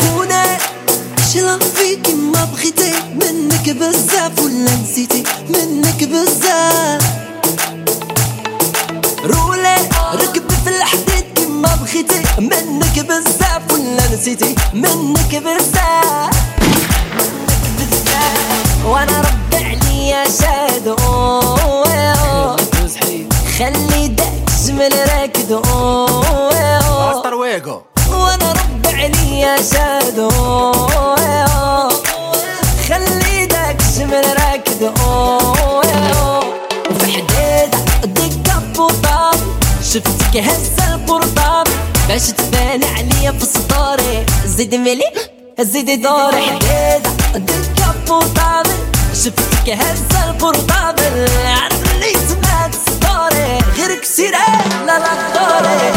خونا شلا فيك ما بغيتي منك بزاف ولا منك بزاف رولي ركبي في الحديد كيما بغيتي منك بزاف ولا منك بزاف منك بزاف وأنا ربي راكدو وفي حديدة دقة بوطاب شفتك هزة البرطاب باش تبان عليا في سطوري زيد ملي زيد دوري حديدة دقة بوطاب شفتك هزة البرطاب عرف اللي سطوري غير كسيرة لا لا دوري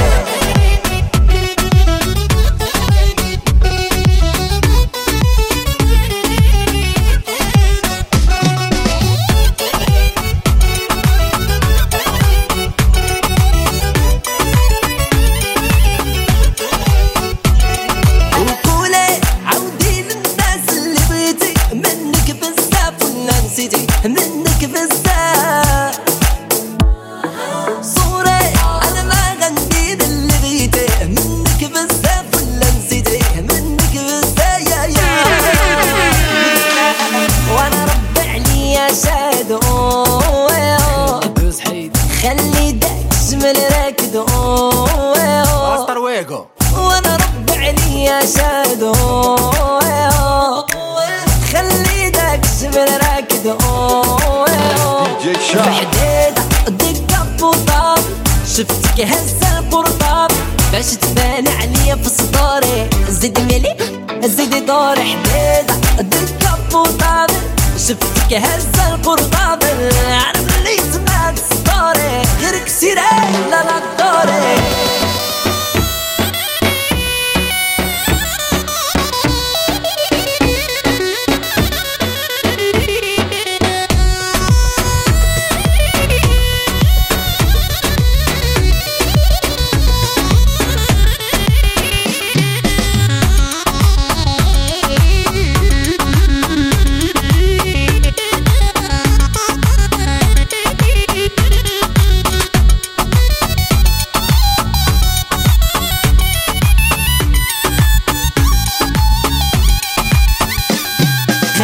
جمل راكدو بحديدة دقة بوطاب شفتك هزة البرطاب باش تبان عليا في سطوري زيد ملي زيد دوري حديدة دقة بوطاب شفتك هزة البرطاب عرف اللي سمعت سطوري غير كسيرة لا لا دوري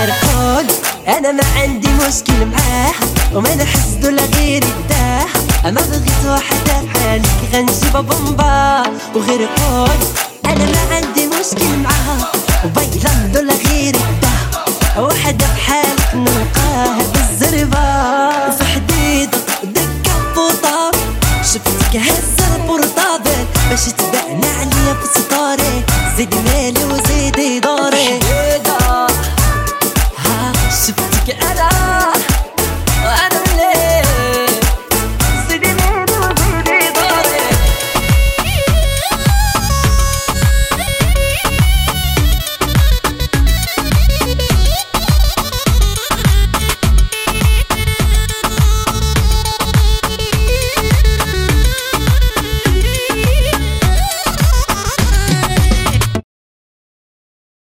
فرحان أنا ما عندي مشكل معاه وما نحس دولا غير يداه أما بغيت واحدة بحالك غنجيبها بمبا وغير قول أنا ما عندي مشكل معاها وبيلا دولا غير يداه واحدة بحالك نلقاها بالزربة. وفي حديدة دقة بوطاب شفتك هزة.